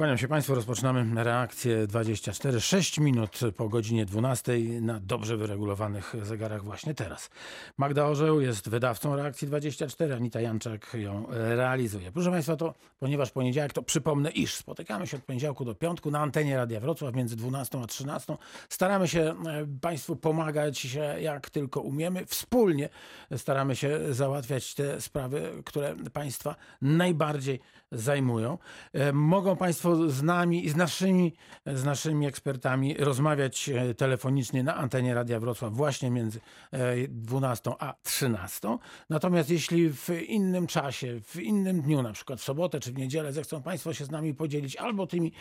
Kłaniam się Państwu. Rozpoczynamy reakcję 24. 6 minut po godzinie 12 na dobrze wyregulowanych zegarach właśnie teraz. Magda Orzeł jest wydawcą reakcji 24. Anita Janczak ją realizuje. Proszę Państwa, to ponieważ poniedziałek, to przypomnę, iż spotykamy się od poniedziałku do piątku na antenie Radia Wrocław między 12 a 13. Staramy się e, Państwu pomagać jak tylko umiemy. Wspólnie staramy się załatwiać te sprawy, które Państwa najbardziej zajmują. E, Mogą Państwo z nami i z naszymi, z naszymi ekspertami rozmawiać e, telefonicznie na antenie Radia Wrocław właśnie między e, 12 a 13. Natomiast jeśli w innym czasie, w innym dniu, na przykład w sobotę czy w niedzielę, zechcą Państwo się z nami podzielić albo tymi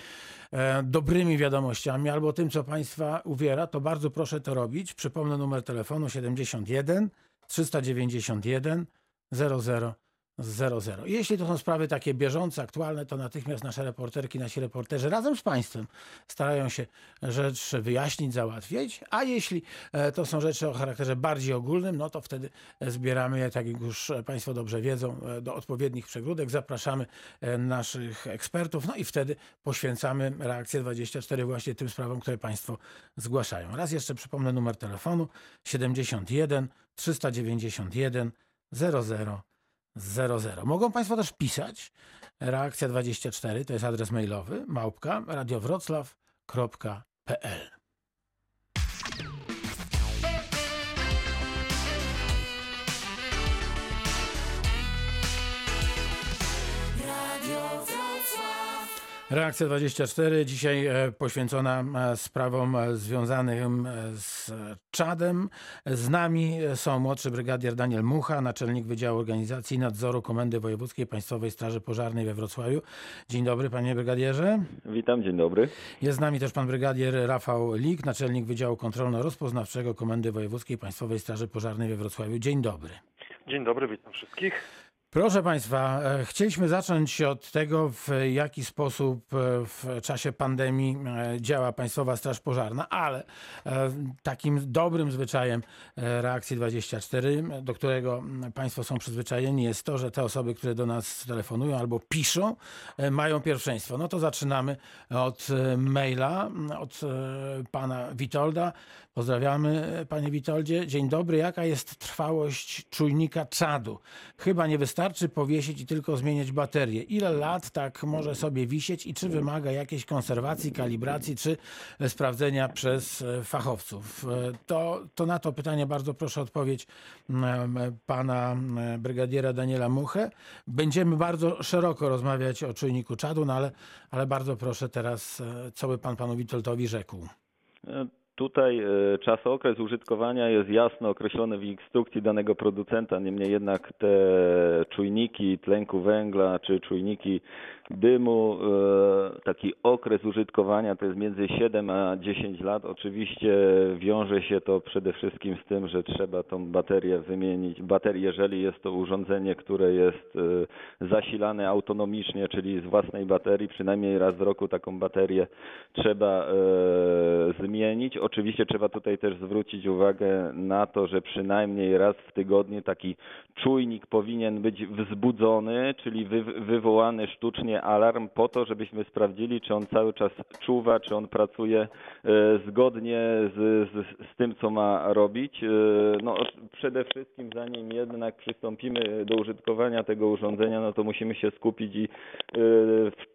e, dobrymi wiadomościami, albo tym, co Państwa uwiera, to bardzo proszę to robić. Przypomnę numer telefonu 71 391 00 00. Jeśli to są sprawy takie bieżące, aktualne, to natychmiast nasze reporterki, nasi reporterzy razem z Państwem starają się rzecz wyjaśnić, załatwić, a jeśli e, to są rzeczy o charakterze bardziej ogólnym, no to wtedy zbieramy je, tak jak już Państwo dobrze wiedzą, e, do odpowiednich przegródek, zapraszamy e, naszych ekspertów, no i wtedy poświęcamy reakcję 24 właśnie tym sprawom, które Państwo zgłaszają. Raz jeszcze przypomnę numer telefonu 71 391 00 00. Mogą Państwo też pisać. Reakcja 24 to jest adres mailowy małpka radiowroclaw.pl. Reakcja 24 dzisiaj e, poświęcona e, sprawom e, związanym z Czadem. Z nami są młodszy brygadier Daniel Mucha, naczelnik Wydziału Organizacji i Nadzoru Komendy Wojewódzkiej Państwowej Straży Pożarnej we Wrocławiu. Dzień dobry panie brygadierze. Witam, dzień dobry. Jest z nami też pan brygadier Rafał Lik, naczelnik Wydziału Kontrolno-Rozpoznawczego Komendy Wojewódzkiej Państwowej Straży Pożarnej we Wrocławiu. Dzień dobry. Dzień dobry, witam wszystkich. Proszę Państwa, e, chcieliśmy zacząć od tego, w jaki sposób e, w czasie pandemii e, działa Państwowa Straż Pożarna, ale takim dobrym zwyczajem reakcji 24, do którego Państwo są przyzwyczajeni, jest to, że te osoby, które do nas telefonują albo piszą, mają pierwszeństwo. No to zaczynamy od maila, od Pana Witolda. Pozdrawiamy e, Panie Witoldzie. Dzień dobry. Jaka jest trwałość czujnika czadu? Chyba nie wystarczy powiesić i tylko zmieniać baterię. Ile lat tak może sobie wisieć i czy wymaga jakiejś konserwacji, kalibracji, czy e, sprawdzenia przez e, fachowców? To, to na to pytanie bardzo proszę odpowiedź pana brygadiera Daniela Muchę. Będziemy bardzo szeroko rozmawiać o czujniku czadu, no ale, ale bardzo proszę teraz, co by pan panu Witoldowi rzekł? Tutaj e, czas okres użytkowania jest jasno określony w instrukcji danego producenta, niemniej jednak te czujniki tlenku węgla czy czujniki dymu, e, taki okres użytkowania to jest między 7 a 10 lat. Oczywiście wiąże się to przede wszystkim z tym, że trzeba tą baterię wymienić. Baterię, jeżeli jest to urządzenie, które jest e, zasilane autonomicznie, czyli z własnej baterii, przynajmniej raz w roku taką baterię trzeba e, zmienić. Oczywiście trzeba tutaj też zwrócić uwagę na to, że przynajmniej raz w tygodniu taki czujnik powinien być wzbudzony, czyli wy, wywołany sztucznie alarm po to, żebyśmy sprawdzili, czy on cały czas czuwa, czy on pracuje e, zgodnie z, z, z tym, co ma robić. E, No, przede wszystkim, zanim jednak przystąpimy do użytkowania tego urządzenia, no to musimy się skupić i e,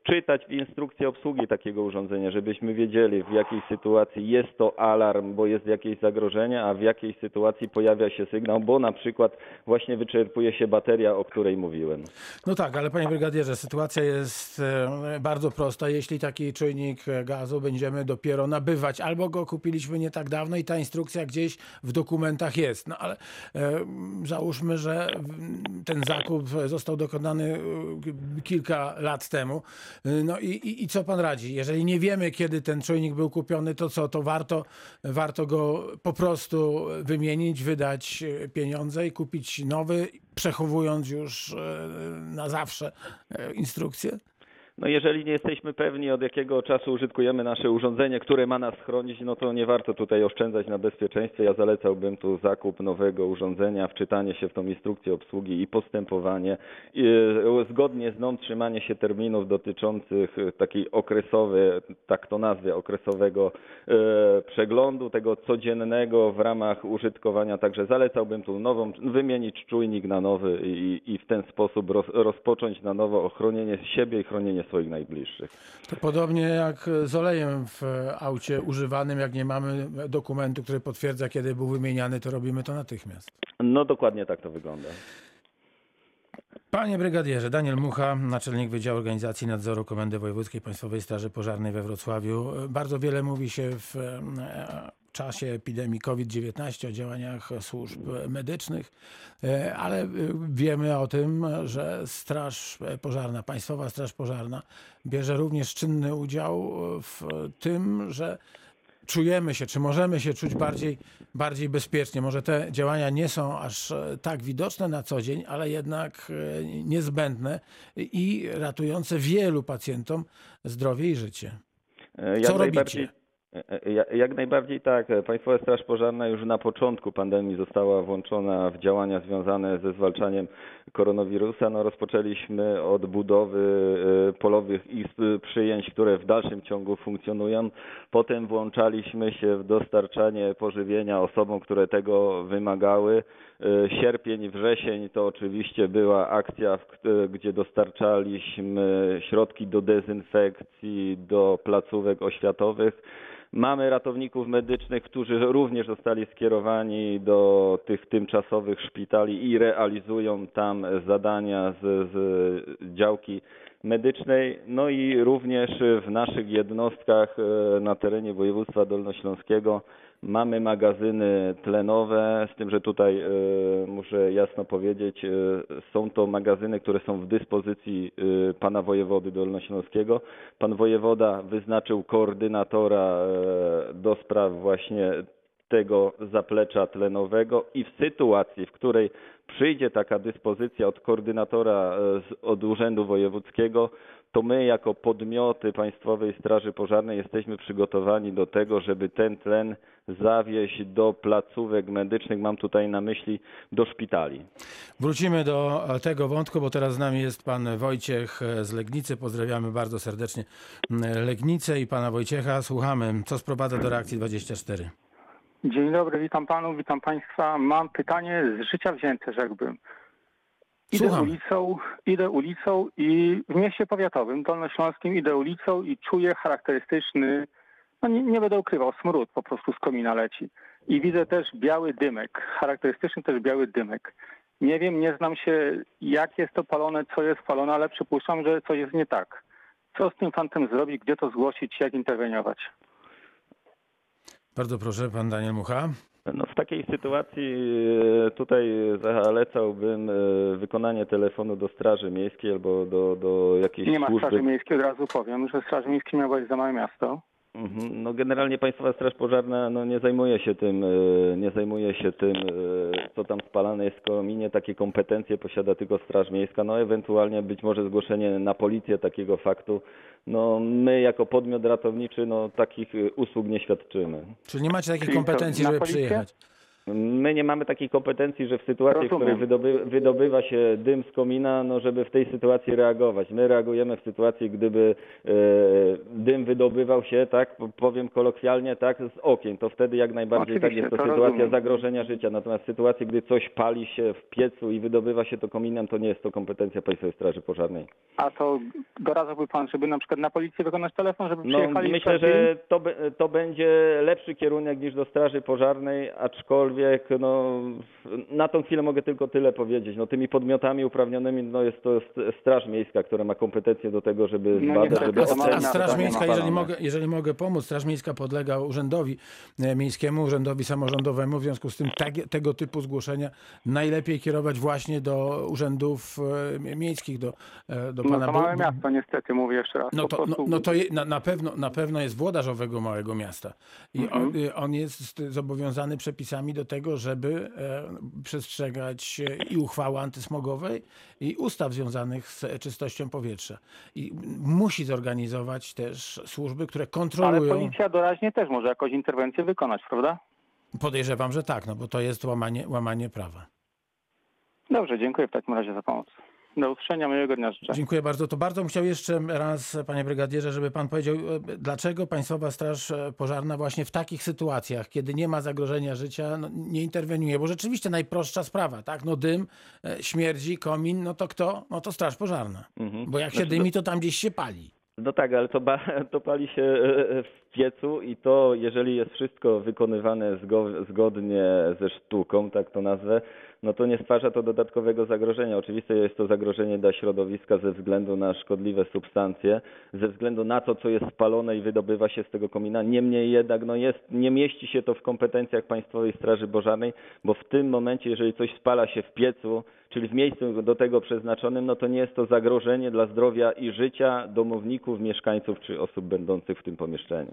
wczytać w instrukcję obsługi takiego urządzenia, żebyśmy wiedzieli, w jakiej sytuacji jest to alarm, bo jest jakieś zagrożenie, a w jakiej sytuacji pojawia się sygnał, bo na przykład właśnie wyczerpuje się bateria, o której mówiłem. No tak, ale panie brygadierze, sytuacja jest e, bardzo prosta. Jeśli taki czujnik e, gazu będziemy dopiero nabywać, albo go kupiliśmy nie tak dawno i ta instrukcja gdzieś w dokumentach jest, no ale e, załóżmy, że ten zakup został dokonany kilka lat temu. No i, i, i co pan radzi? Jeżeli nie wiemy, kiedy ten czujnik był kupiony, to co, to warto, warto go po prostu wymienić, wydać pieniądze i kupić nowy, przechowując już na zawsze instrukcję? No jeżeli nie jesteśmy pewni, od jakiego czasu użytkujemy nasze urządzenie, które ma nas chronić, no to nie warto tutaj oszczędzać na bezpieczeństwie. Ja zalecałbym tu zakup nowego urządzenia, wczytanie się w tą instrukcję obsługi i postępowanie. I, e, zgodnie z nią trzymanie się terminów dotyczących e, takiej okresowej, tak to nazwie, okresowego e, przeglądu, tego codziennego w ramach użytkowania. Także zalecałbym tu nową, wymienić czujnik na nowy i, i w ten sposób roz, rozpocząć na nowo ochronienie siebie i chronienie swoich najbliższych. To podobnie jak z olejem w aucie używanym, jak nie mamy dokumentu, który potwierdza, kiedy był wymieniany, to robimy to natychmiast. No dokładnie tak to wygląda. Panie Brygadierze, Daniel Mucha, naczelnik Wydziału Organizacji Nadzoru Komendy Wojewódzkiej Państwowej Straży Pożarnej we Wrocławiu. Bardzo wiele mówi się w e, czasie epidemii COVID-19 o działaniach służb medycznych, e, ale e, wiemy o tym, że Straż Pożarna, Państwowa Straż Pożarna bierze również czynny udział w tym, że czujemy się, czy możemy się czuć bardziej, bardziej bezpiecznie. Może te działania nie są aż tak widoczne na co dzień, ale jednak e, niezbędne i ratujące wielu pacjentom zdrowie i życie. Co najbardziej- robicie? E, ja- Jak najbardziej tak. Państwowa Straż Pożarna już na początku pandemii została włączona w działania związane ze zwalczaniem koronawirusa. No, rozpoczęliśmy od budowy e, polowych izb przyjęć, które w dalszym ciągu funkcjonują. Potem włączaliśmy się w dostarczanie pożywienia osobom, które tego wymagały. E, Sierpień, wrzesień to oczywiście była akcja, kt- gdzie dostarczaliśmy środki do dezynfekcji, do placówek oświatowych. Mamy ratowników medycznych, którzy również zostali skierowani do tych tymczasowych szpitali i realizują tam zadania z, z działki medycznej. No i również w naszych jednostkach e, na terenie województwa dolnośląskiego mamy magazyny tlenowe, z tym, że tutaj e, muszę jasno powiedzieć, e, są to magazyny, które są w dyspozycji e, pana wojewody dolnośląskiego. Pan wojewoda wyznaczył koordynatora do spraw właśnie tego zaplecza tlenowego i w sytuacji, w której przyjdzie taka dyspozycja od koordynatora z, od Urzędu Wojewódzkiego, to my jako podmioty Państwowej Straży Pożarnej jesteśmy przygotowani do tego, żeby ten tlen zawieźć do placówek medycznych, mam tutaj na myśli do szpitali. Wrócimy do tego wątku, bo teraz z nami jest pan Wojciech z Legnicy. Pozdrawiamy bardzo serdecznie Legnicę i pana Wojciecha. Słuchamy, co sprowadza do reakcji 24. Dzień dobry, witam panów, witam państwa. Mam pytanie z życia wzięte, rzekłbym. Idę Słucham. ulicą, idę ulicą i w mieście powiatowym dolnośląskim idę ulicą i czuję charakterystyczny, no nie, nie będę ukrywał, smród po prostu z komina leci. I widzę też biały dymek, charakterystyczny też biały dymek. Nie wiem, nie znam się, jak jest to palone, co jest palone, ale przypuszczam, że coś jest nie tak. Co z tym fantem zrobić, gdzie to zgłosić, jak interweniować? Bardzo proszę, pan Daniel Mucha. No w takiej sytuacji e, tutaj zalecałbym e, wykonanie telefonu do Straży Miejskiej albo do, do jakiejś Nie ma służby. Straży Miejskiej, od razu powiem, że Straż Miejskiej miała być za małe miasto. Mhm. No generalnie Państwowa Straż Pożarna no, nie zajmuje się tym, e, nie zajmuje się tym, e, co tam spalane jest w kominie. Takie kompetencje posiada tylko Straż Miejska. No ewentualnie być może zgłoszenie na policję takiego faktu. No my jako podmiot ratowniczy no takich e, usług nie świadczymy. Czyli nie macie takich kompetencji, żeby przyjechać? My nie mamy takiej kompetencji, że w sytuacji, w której Rozumiem. wydoby, wydobywa się dym z komina, no żeby w tej sytuacji reagować. My reagujemy w sytuacji, gdyby e, dym wydobywał się, tak, po- powiem kolokwialnie, tak, z okien, to wtedy jak najbardziej tak Oczywiście, jest to to sytuacja rozumiem. zagrożenia życia. Natomiast w sytuacji, gdy coś pali się w piecu i wydobywa się to kominem, to nie jest to kompetencja Państwowej Straży Pożarnej. A to doradzałby pan, żeby na przykład na policję wykonać telefon, żeby No, przyjechali myślę, w Szczecin? że to, to będzie lepszy kierunek niż do Straży Pożarnej, aczkolwiek no, na tą chwilę mogę tylko tyle powiedzieć. No, tymi podmiotami uprawnionymi no, jest to st- Straż Miejska, która ma kompetencje do tego, żeby No zbadać, żeby to A, a Straż Miejska, jeżeli mogę, jeżeli mogę pomóc, Straż Miejska podlega urzędowi e, miejskiemu, urzędowi samorządowemu, w związku z tym tak, tego typu zgłoszenia najlepiej kierować właśnie do urzędów e, miejskich, do, e, do No pana to bu- małe miasto niestety, mówię jeszcze raz. No to, no, no to je, na, na, pewno, na pewno jest włodarz owego małego miasta i Mhm. on, y, on jest zobowiązany przepisami do tego, żeby e, przestrzegać e, i uchwały antysmogowej i ustaw związanych z czystością powietrza. I musi zorganizować też służby, które Ale kontrolują. policja doraźnie też może jakąś interwencję wykonać, prawda? Podejrzewam, że tak, no bo to jest łamanie, łamanie prawa. Dobrze, dziękuję w takim razie za pomoc. Do usłyszenia, miłego dnia życzę. Dziękuję bardzo. To bardzo bym chciał jeszcze raz, panie brygadierze, żeby pan powiedział, e, dlaczego Państwowa Straż e, Pożarna właśnie w takich sytuacjach, kiedy nie ma zagrożenia życia, no, nie interweniuje, bo rzeczywiście najprostsza sprawa, tak? No dym, e, śmierdzi, komin, no to kto? No to Straż Pożarna. Mhm. Bo jak się Znaczy, dymi, to tam gdzieś się pali. No tak, ale to, ba- to pali się w piecu i to, jeżeli jest wszystko wykonywane zgo- zgodnie ze sztuką, tak to nazwę, no to nie stwarza to dodatkowego zagrożenia. Oczywiście jest to zagrożenie dla środowiska ze względu na szkodliwe substancje, ze względu na to, co jest spalone i wydobywa się z tego komina. Niemniej jednak no jest, nie mieści się to w kompetencjach Państwowej Straży Pożarnej, bo w tym momencie, jeżeli coś spala się w piecu, czyli w miejscu do tego przeznaczonym, no to nie jest to zagrożenie dla zdrowia i życia domowników, mieszkańców czy osób będących w tym pomieszczeniu.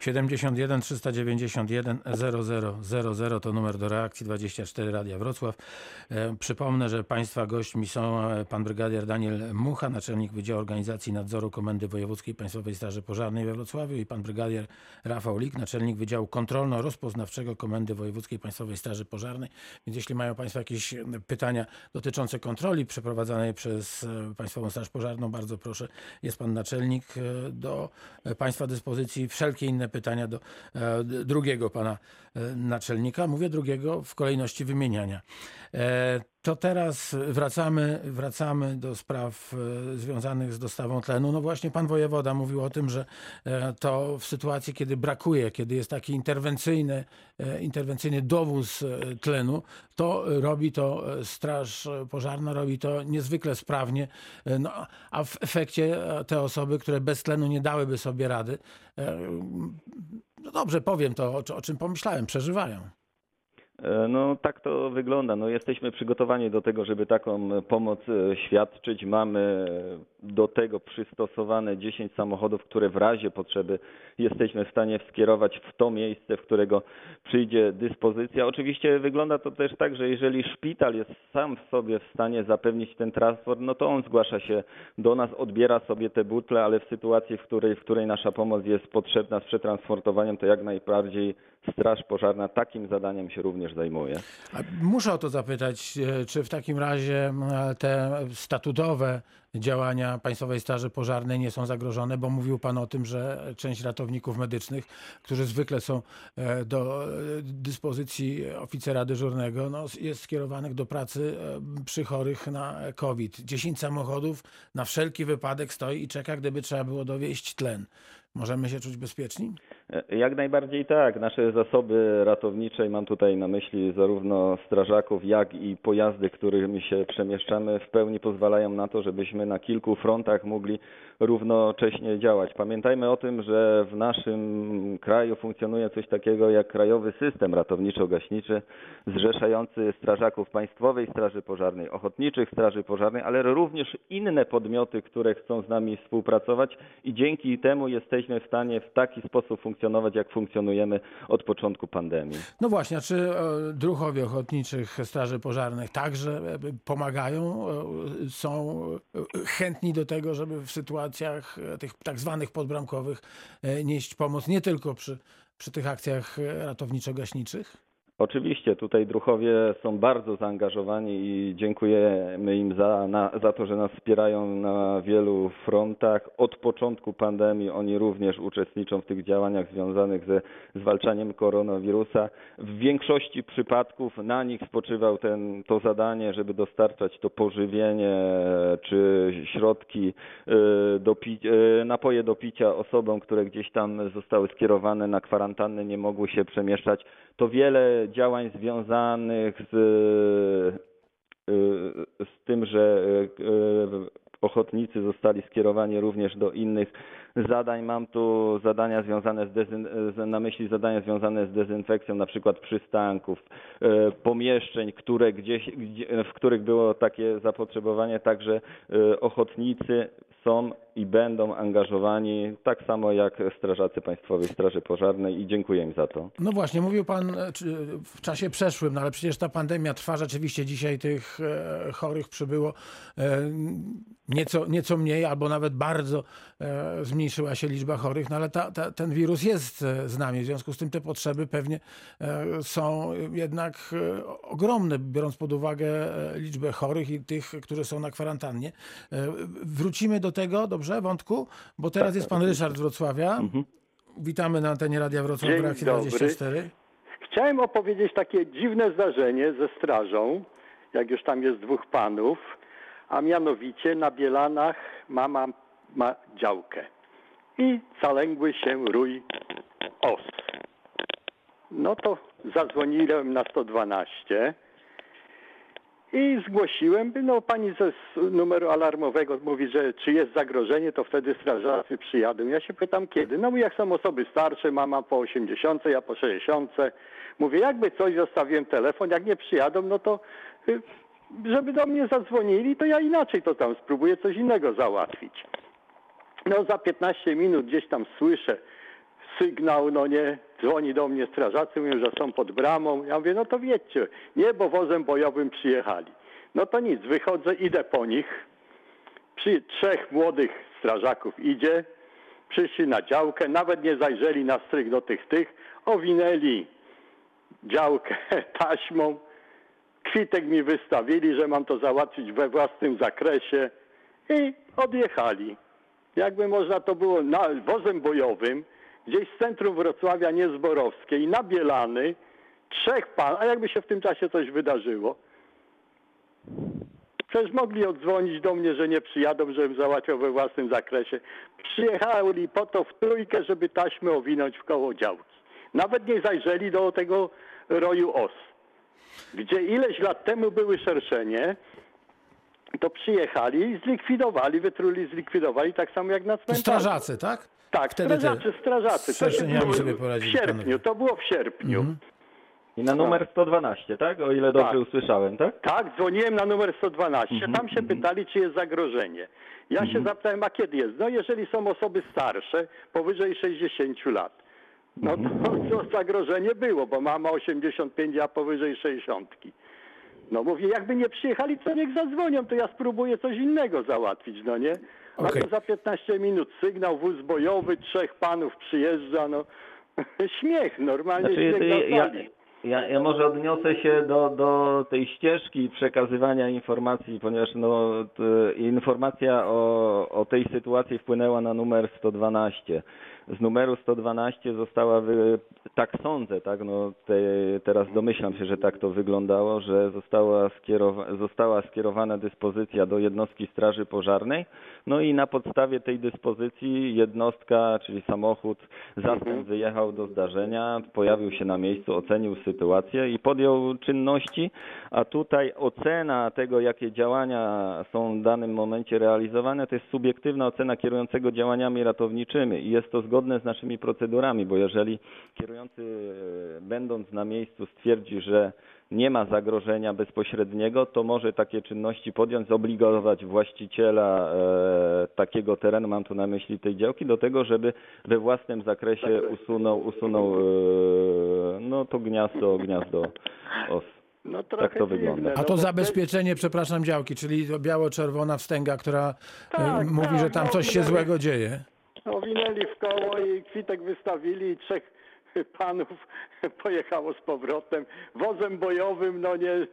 71 391 0000 to numer do reakcji 24 Radia Wrocław. E, przypomnę, że Państwa gośćmi są e, pan brygadier Daniel Mucha, naczelnik Wydziału Organizacji Nadzoru Komendy Wojewódzkiej Państwowej Straży Pożarnej we Wrocławiu i pan brygadier Rafał Lik, naczelnik Wydziału Kontrolno-Rozpoznawczego Komendy Wojewódzkiej Państwowej Straży Pożarnej. Więc jeśli mają Państwo jakieś e, pytania dotyczące kontroli przeprowadzanej przez Państwową Straż Pożarną, bardzo proszę, jest pan naczelnik do Państwa dyspozycji. Wszelkie inne pytania do e, drugiego pana naczelnika. Mówię drugiego w kolejności wymieniania. E, To teraz wracamy, wracamy do spraw e, związanych z dostawą tlenu. No właśnie pan wojewoda mówił o tym, że e, to w sytuacji, kiedy brakuje, kiedy jest taki interwencyjny, e, interwencyjny dowóz e, tlenu, to robi to e, Straż Pożarna, robi to niezwykle sprawnie, e, no, a w efekcie e, te osoby, które bez tlenu nie dałyby sobie rady, e, no dobrze powiem to, o, o czym pomyślałem, przeżywają. E, No tak to wygląda. No, jesteśmy przygotowani do tego, żeby taką pomoc e, świadczyć. Mamy do tego przystosowane 10 samochodów, które w razie potrzeby jesteśmy w stanie skierować w to miejsce, w którego przyjdzie dyspozycja. Oczywiście wygląda to też tak, że jeżeli szpital jest sam w sobie w stanie zapewnić ten transport, no to on zgłasza się do nas, odbiera sobie te butle, ale w sytuacji, w której, w której nasza pomoc jest potrzebna z przetransportowaniem, to jak najbardziej Straż Pożarna takim zadaniem się również zajmuje. A Muszę o to zapytać, e, czy w takim razie e, te statutowe działania Państwowej Straży Pożarnej nie są zagrożone, bo mówił Pan o tym, że część ratowników medycznych, którzy zwykle są e, do dyspozycji oficera dyżurnego, no, jest skierowanych do pracy przy chorych na COVID. 10 samochodów na wszelki wypadek stoi i czeka, gdyby trzeba było dowieść tlen. Możemy się czuć bezpieczni? E, Jak najbardziej tak. Nasze zasoby ratownicze, i mam tutaj na myśli zarówno strażaków, jak i pojazdy, którymi się przemieszczamy, w pełni pozwalają na to, żebyśmy na kilku frontach mogli równocześnie działać. Pamiętajmy o tym, że w naszym kraju funkcjonuje coś takiego jak Krajowy System Ratowniczo-Gaśniczy, zrzeszający strażaków Państwowej Straży Pożarnej, ochotniczych Straży Pożarnej, ale również inne podmioty, które chcą z nami współpracować i dzięki temu jesteśmy w stanie w taki sposób funkcjonować, jak funkcjonujemy od początku pandemii. No właśnie, czy e, druhowie ochotniczych Straży Pożarnych także e, pomagają, e, są chętni do tego, żeby w sytuacjach e, tych tak zwanych podbramkowych e, nieść pomoc nie tylko przy, przy tych akcjach e, ratowniczo-gaśniczych? Oczywiście tutaj druhowie są bardzo zaangażowani i dziękujemy im za, na, za to, że nas wspierają na wielu frontach. Od początku pandemii oni również uczestniczą w tych działaniach związanych ze zwalczaniem koronawirusa. W większości przypadków na nich spoczywał ten, to zadanie, żeby dostarczać to pożywienie czy środki, y, do pi- y, napoje do picia osobom, które gdzieś tam zostały skierowane na kwarantannę, nie mogły się przemieszczać. To wiele działań związanych z, y, z tym, że y, ochotnicy zostali skierowani również do innych zadań. Mam tu zadania związane z, dezyn- na myśli zadania związane z dezynfekcją, na przykład przystanków, e, pomieszczeń, które gdzieś, gdzie, w których było takie zapotrzebowanie, także e, ochotnicy są i będą angażowani, tak samo jak strażacy Państwowej Straży Pożarnej i dziękuję im za to. No właśnie, mówił pan e, w czasie przeszłym, no ale przecież ta pandemia trwa rzeczywiście. Dzisiaj tych chorych przybyło nieco, nieco mniej, albo nawet bardzo zmniejszyła się liczba chorych, no ale ta, ta, ten wirus jest e, z nami. W związku z tym te potrzeby pewnie e, są jednak e, ogromne, biorąc pod uwagę e, liczbę chorych i tych, którzy są na kwarantannie. E, Wrócimy do tego, dobrze, wątku, bo teraz jest pan Ryszard z Wrocławia. Witamy na antenie Radia Wrocław Dzień reakcji dobry. 24. Chciałem opowiedzieć takie dziwne zdarzenie ze strażą, jak już tam jest dwóch panów, a mianowicie na Bielanach mama ma działkę i zalęgły się rój os. No to zadzwoniłem na 112 i zgłosiłem, no pani ze numeru alarmowego mówi, że czy jest zagrożenie, to wtedy strażacy przyjadą. Ja się pytam kiedy. No jak są osoby starsze, mama po 80, ja po 60. Mówię, jakby coś zostawiłem telefon, jak nie przyjadą, no to y, żeby do mnie zadzwonili, to ja inaczej to tam spróbuję coś innego załatwić. No za 15 minut gdzieś tam słyszę sygnał, no nie, dzwoni do mnie strażacy, mówią, że są pod bramą. Ja mówię, no to wiecie, nie, bo wozem bojowym przyjechali. No to nic, wychodzę, idę po nich. Przy trzech młodych strażaków idzie, przyszli na działkę, nawet nie zajrzeli na strych do tych tych, owinęli działkę taśmą, kwitek mi wystawili, że mam to załatwić we własnym zakresie i odjechali. Jakby można to było na, wozem bojowym, gdzieś z centrum Wrocławia Niezborowskiej, na Bielany, trzech pan, a jakby się w tym czasie coś wydarzyło? Przecież mogli odzwonić do mnie, że nie przyjadą, żebym załatwiał we własnym zakresie. Przyjechali po to w trójkę, żeby taśmy owinąć w koło działki. Nawet nie zajrzeli do tego roju os. Gdzie ileś lat temu były szerszenie, to przyjechali i zlikwidowali, wytruli, zlikwidowali, tak samo jak na cmentarzu. strażacy, tak? Tak, Wtedy te- strażacy, strażacy. To się było sobie w poradzili sierpniu, panowie. to było w sierpniu. I na numer 112, tak? O ile dobrze Tak. usłyszałem, tak? Tak, dzwoniłem na numer 112. Tam się pytali, czy jest zagrożenie. Ja się zapytałem, a kiedy jest? No jeżeli są osoby starsze, powyżej 60 lat. No to, to zagrożenie było, bo mama 85, a powyżej 60. No mówię, jakby nie przyjechali, to niech zadzwonią, to ja spróbuję coś innego załatwić, no nie? A Okej. to za 15 minut sygnał, wóz bojowy, trzech panów przyjeżdża, no śmiech, normalnie Znaczy, śmiech ja, ja, ja może odniosę się do, do tej ścieżki przekazywania informacji, ponieważ no, t, informacja o, o tej sytuacji wpłynęła na numer 112. Z numeru 112 została, wy, tak sądzę, tak, no, te, teraz domyślam się, że tak to wyglądało, że została, skierowa, została skierowana dyspozycja do jednostki Straży Pożarnej, no i na podstawie tej dyspozycji jednostka, czyli samochód, zastęp wyjechał do zdarzenia, pojawił się na miejscu, ocenił sytuację i podjął czynności, a tutaj ocena tego, jakie działania są w danym momencie realizowane, to jest subiektywna ocena kierującego działaniami ratowniczymi. I jest to zgodne z naszymi procedurami, bo jeżeli kierujący e, będąc na miejscu stwierdzi, że nie ma zagrożenia bezpośredniego, to może takie czynności podjąć, zobligować właściciela e, takiego terenu, mam tu na myśli tej działki, do tego, żeby we własnym zakresie usunął, usunął e, no to gniazdo, gniazdo os. No trochę to wygląda. A no to zabezpieczenie, przepraszam, działki, czyli to biało-czerwona wstęga, która e, Tak, mówi, tak, że tam no, coś się tak. złego dzieje. Owinęli w koło i kwitek wystawili i trzech panów pojechało z powrotem. Wozem bojowym, no nie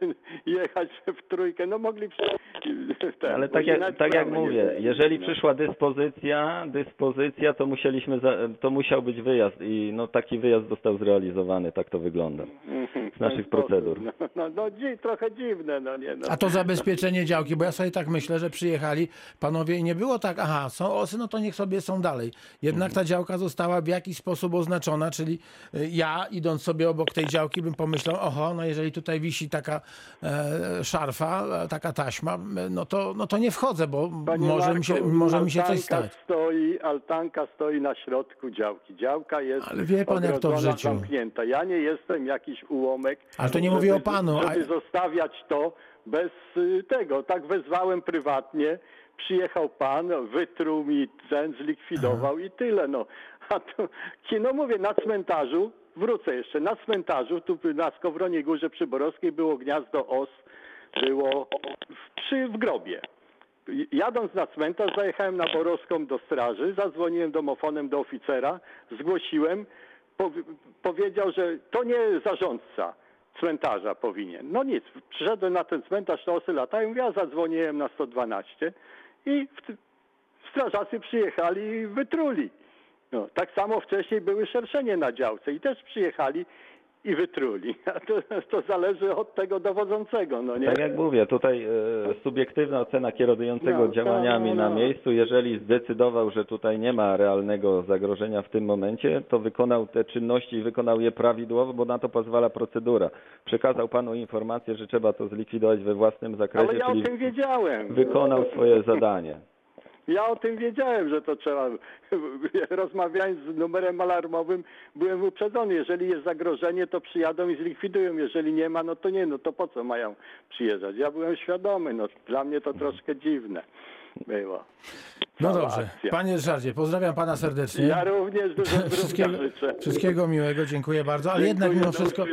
jechać w trójkę. No mogli ten, Ale tak jak, tak jak mówię, jeżeli no. przyszła dyspozycja, dyspozycja, to musieliśmy, za, to musiał być wyjazd i no taki wyjazd został zrealizowany, tak to wygląda. Mhm, z naszych w ten sposób, procedur. No, no, no dzi, trochę dziwne, no nie no. A to zabezpieczenie działki, bo ja sobie tak myślę, że przyjechali panowie i nie było tak, aha, są osy, no to niech sobie są dalej. Jednak ta działka została w jakiś sposób oznaczona, czyli ja idąc sobie obok tej działki bym pomyślał, oho, no jeżeli tutaj wisi taka e, szarfa, e, taka taśma, e, no to, no to nie wchodzę, bo Panie może mi, się, Marku, może mi się coś stać. Stoi, altanka stoi na środku działki. Działka jest Ale wie pan, jak to w życiu. zamknięta. Ja nie jestem jakiś ułomek. Ale to nie mówię o panu, a- Żeby zostawiać to bez y, tego. Tak wezwałem prywatnie. Przyjechał pan, wytruł mi ten, zlikwidował i tyle. No. A to, no mówię, na cmentarzu, wrócę jeszcze, na cmentarzu, tu na Skowronie Górze Przyborowskiej było gniazdo os, było w, przy, w grobie. Jadąc na cmentarz, zajechałem na Borowską do straży, zadzwoniłem domofonem do oficera, zgłosiłem, po, powiedział, że to nie zarządca cmentarza powinien. No nic, przyszedłem na ten cmentarz, to osy latają, ja zadzwoniłem na 112 i w, strażacy przyjechali i wytruli. No, tak samo wcześniej były szerszenie na działce i też przyjechali i wytruli. A to, to zależy od tego dowodzącego, no nie? Tak jak mówię, tutaj e, subiektywna ocena kierującego No, działaniami no, na no. miejscu, jeżeli zdecydował, że tutaj nie ma realnego zagrożenia w tym momencie, to wykonał te czynności i wykonał je prawidłowo, bo na to pozwala procedura. Przekazał panu informację, że trzeba to zlikwidować we własnym zakresie, Ale ja o tym wiedziałem. wykonał swoje zadanie. Ja o tym wiedziałem, że to trzeba. Rozmawiając z numerem alarmowym, byłem uprzedzony. Jeżeli jest zagrożenie, to przyjadą i zlikwidują. Jeżeli nie ma, no to nie, no to po co mają przyjeżdżać? Ja byłem świadomy, no dla mnie to troszkę dziwne było. No dobrze. akcja. Panie Ryszardzie, pozdrawiam pana serdecznie. Ja również dużo Wszystkiego, wszystkiego miłego, dziękuję bardzo, ale Dziękuję, jednak mimo wszystko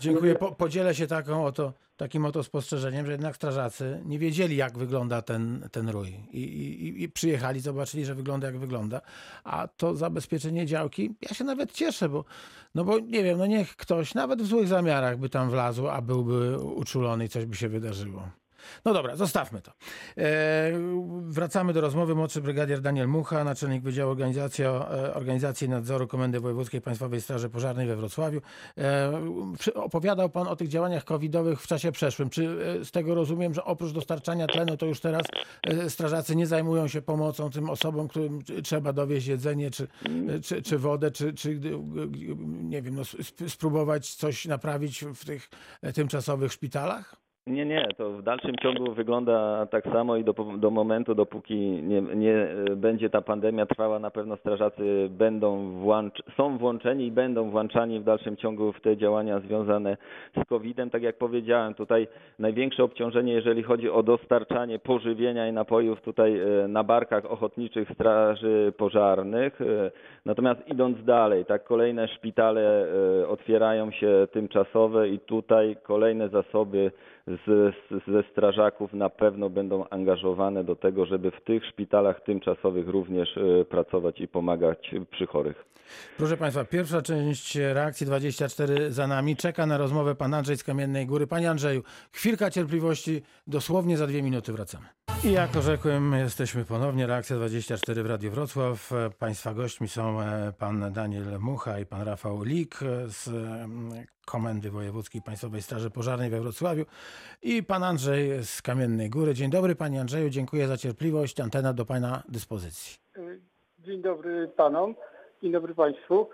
dziękuję, po, podzielę się taką oto, takim oto spostrzeżeniem, że jednak strażacy nie wiedzieli jak wygląda ten, ten rój I, i, i przyjechali, zobaczyli, że wygląda jak wygląda, a to zabezpieczenie działki, ja się nawet cieszę, bo no bo nie wiem, no niech ktoś nawet w złych zamiarach by tam wlazł, a byłby uczulony i coś by się wydarzyło. No dobra, zostawmy to. E, wracamy do rozmowy. Młodszy brygadier Daniel Mucha, naczelnik Wydziału Organizacji, e, Organizacji Nadzoru Komendy Wojewódzkiej Państwowej Straży Pożarnej we Wrocławiu. E, opowiadał Pan o tych działaniach covidowych w czasie przeszłym. Czy e, z tego rozumiem, że oprócz dostarczania tlenu, to już teraz e, strażacy nie zajmują się pomocą tym osobom, którym trzeba dowieść jedzenie, czy, czy, czy wodę, czy, czy nie wiem, no, sp- spróbować coś naprawić w tych tymczasowych szpitalach? Nie, nie, to w dalszym ciągu wygląda tak samo i do, do momentu, dopóki nie, nie e, będzie ta pandemia trwała, na pewno strażacy będą włącz, są włączeni i będą włączani w dalszym ciągu w te działania związane z COVID-em. Tak jak powiedziałem, tutaj największe obciążenie, jeżeli chodzi o dostarczanie pożywienia i napojów tutaj e, na barkach ochotniczych straży pożarnych. E, Natomiast idąc dalej, tak kolejne szpitale otwierają się tymczasowe i tutaj kolejne zasoby z, ze strażaków na pewno będą angażowane do tego, żeby w tych szpitalach tymczasowych również e, pracować i pomagać przy chorych. Proszę Państwa, pierwsza część reakcji 24 za nami. Czeka na rozmowę pan Andrzej z Kamiennej Góry. Panie Andrzeju, chwilka cierpliwości, dosłownie za dwie minuty wracamy. I jak orzekłem, jesteśmy ponownie. Reakcja 24 w Radiu Wrocław. E, Państwa gośćmi są e, pan Daniel Mucha i pan Rafał Lik e, z Komendy Wojewódzkiej Państwowej Straży Pożarnej we Wrocławiu i pan Andrzej z Kamiennej Góry. Dzień dobry panie Andrzeju, dziękuję za cierpliwość. Antena do pana dyspozycji. Dzień dobry panom, dzień dobry państwu.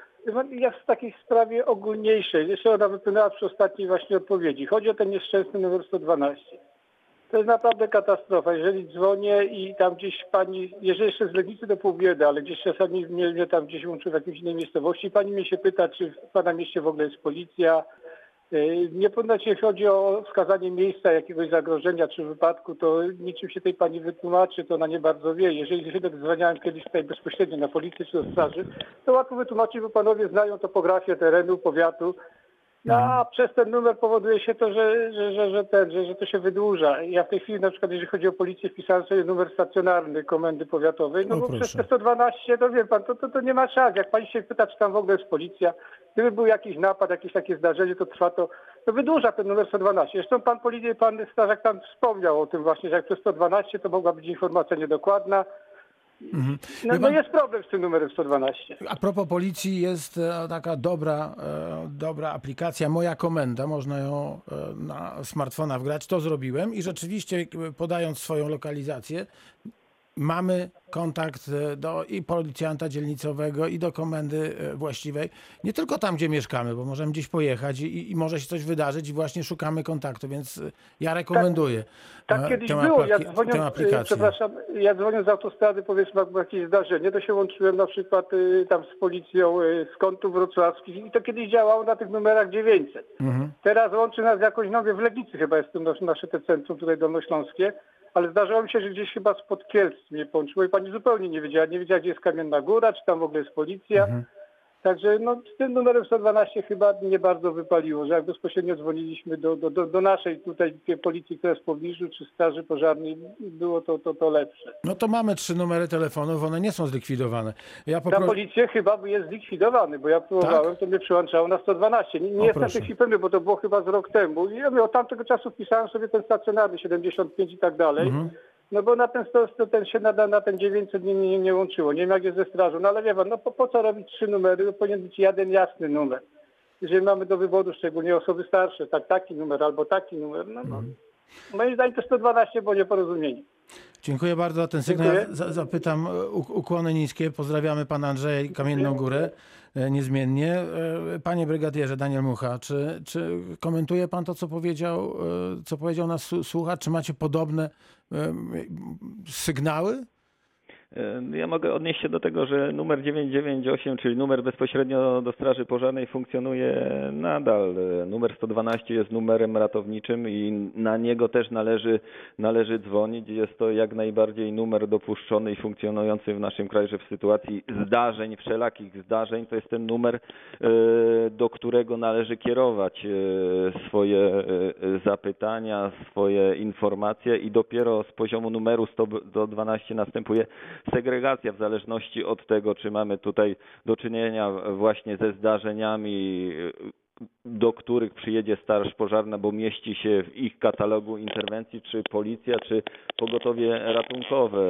Ja w takiej sprawie ogólniejszej, jeszcze ona wypłynęła przy ostatniej właśnie odpowiedzi. Chodzi o ten nieszczęsny numer 112. To jest naprawdę katastrofa. Jeżeli dzwonię i tam gdzieś pani, jeżeli jeszcze z Legnicy do Półbiedy, ale gdzieś czasami mnie, mnie tam gdzieś łączy w jakiejś innej miejscowości, pani mnie się pyta, czy w pana mieście w ogóle jest policja. Yy, Nie ponoć jeśli chodzi o wskazanie miejsca jakiegoś zagrożenia czy wypadku, to niczym się tej pani wytłumaczy, to ona nie bardzo wie. Jeżeli się dzwoniałem kiedyś tutaj bezpośrednio na policję czy do straży, to łatwo wytłumaczyć, bo panowie znają topografię terenu, powiatu. No, a przez ten numer powoduje się to, że, że, że, że, ten, że, że to się wydłuża. Ja w tej chwili na przykład, jeżeli chodzi o policję, wpisałem sobie numer stacjonarny komendy powiatowej, no O, bo proszę. przez te 112, to wie pan, to, to, to nie ma szans. Jak pani się pyta, czy tam w ogóle jest policja, gdyby był jakiś napad, jakieś takie zdarzenie, to trwa to, to wydłuża ten numer 112. Zresztą pan policja, pan strażak tam wspomniał o tym właśnie, że jak przez 112, to mogła być informacja niedokładna. No, Wie no pan- jest problem z tym numerem 112. A propos policji, jest e, taka dobra, e, dobra aplikacja Moja Komenda. Można ją e, na smartfona wgrać. To zrobiłem i rzeczywiście, e, podając swoją lokalizację, mamy kontakt e, do i policjanta dzielnicowego, i do komendy e, właściwej. Nie tylko tam, gdzie mieszkamy, bo możemy gdzieś pojechać i, i może się coś wydarzyć i właśnie szukamy kontaktu, więc e, ja rekomenduję Tak e, kiedyś było. Ja dzwoniąc, przepraszam, ja dzwoniąc z autostrady, powiedzmy, jak było jakieś zdarzenie, to się łączyłem na przykład y, tam z policją y, z kątów wrocławskich i to kiedyś działało na tych numerach 900. Mhm. Teraz łączy nas jakoś, no w Legnicy chyba jest to nasze, nasze te centrum tutaj dolnośląskie, ale zdarzyło mi się, że gdzieś chyba spod Kielc mnie połączyło i pani zupełnie nie wiedziała, nie wiedziała gdzie jest Kamienna Góra, czy tam w ogóle jest policja. Mhm. Także no, z tym numerem 112 chyba nie bardzo wypaliło, że jak bezpośrednio dzwoniliśmy do, do, do, do naszej tutaj policji, która jest w pobliżu, czy straży pożarnej, było to, to, to lepsze. No to mamy trzy numery telefonów, one nie są zlikwidowane. Ja Na poproszę. policję chyba jest zlikwidowany, bo ja próbowałem, to mnie przyłączało na 112. Nie, nie Tak? O, jestem w proszę. tej chwili pewny, bo to było chyba z rok temu. I ja mówię, od tamtego czasu wpisałem sobie ten stacjonarny 75 i tak dalej. Mhm. No bo na ten, sto- ten się na, na ten 900 nie, nie, nie łączyło. Nie wiem jak jest ze strażą. No ale wie pan, no po, po co robić trzy numery? No powinien być jeden jasny numer. Jeżeli mamy do wyboru szczególnie osoby starsze, tak taki numer albo taki numer, no, no. Mhm. Moim zdaniem to 112 było nieporozumienie. Dziękuję bardzo za ten sygnał. Dziękuję. Zapytam e, ukłony niskie. Pozdrawiamy pana Andrzeja i Kamienną Górę e, niezmiennie. E, Panie brygadierze Daniel Mucha, czy, czy komentuje pan to, co powiedział, co powiedział nas słuchacz? Czy macie podobne sygnały? Ja mogę odnieść się do tego, że numer 998, czyli numer bezpośrednio do Straży Pożarnej funkcjonuje nadal. Numer 112 jest numerem ratowniczym i na niego też należy, należy dzwonić. Jest to jak najbardziej numer dopuszczony i funkcjonujący w naszym kraju, że w sytuacji zdarzeń, wszelakich zdarzeń, to jest ten numer, e, do którego należy kierować e, swoje e, zapytania, swoje informacje i dopiero z poziomu numeru 112 następuje segregacja w zależności od tego, czy mamy tutaj do czynienia właśnie ze zdarzeniami, do których przyjedzie Straż Pożarna, bo mieści się w ich katalogu interwencji, czy policja, czy pogotowie ratunkowe.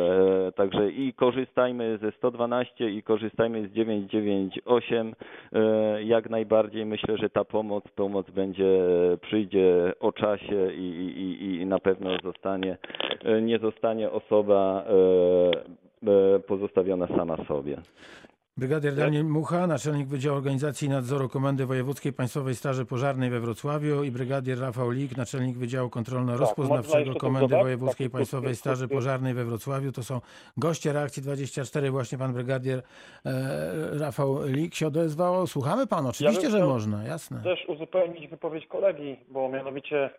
E, Także i korzystajmy ze 112 i korzystajmy z 998. E, Jak najbardziej myślę, że ta pomoc, pomoc będzie, przyjdzie o czasie i, i, i- na pewno zostanie, e, nie zostanie osoba pozostawiona sama sobie. Brygadier Daniel Mucha, naczelnik Wydziału Organizacji i Nadzoru Komendy Wojewódzkiej Państwowej Straży Pożarnej we Wrocławiu i brygadier Rafał Lik, naczelnik Wydziału Kontrolno-Rozpoznawczego jeszcze Komendy? Wojewódzkiej Państwowej Straży Pożarnej we Wrocławiu. To są goście Reakcji 24, właśnie pan brygadier e, Rafał Lik się odezwał. Słuchamy pan, oczywiście, bym że można, jasne. Też uzupełnić wypowiedź kolegi, bo mianowicie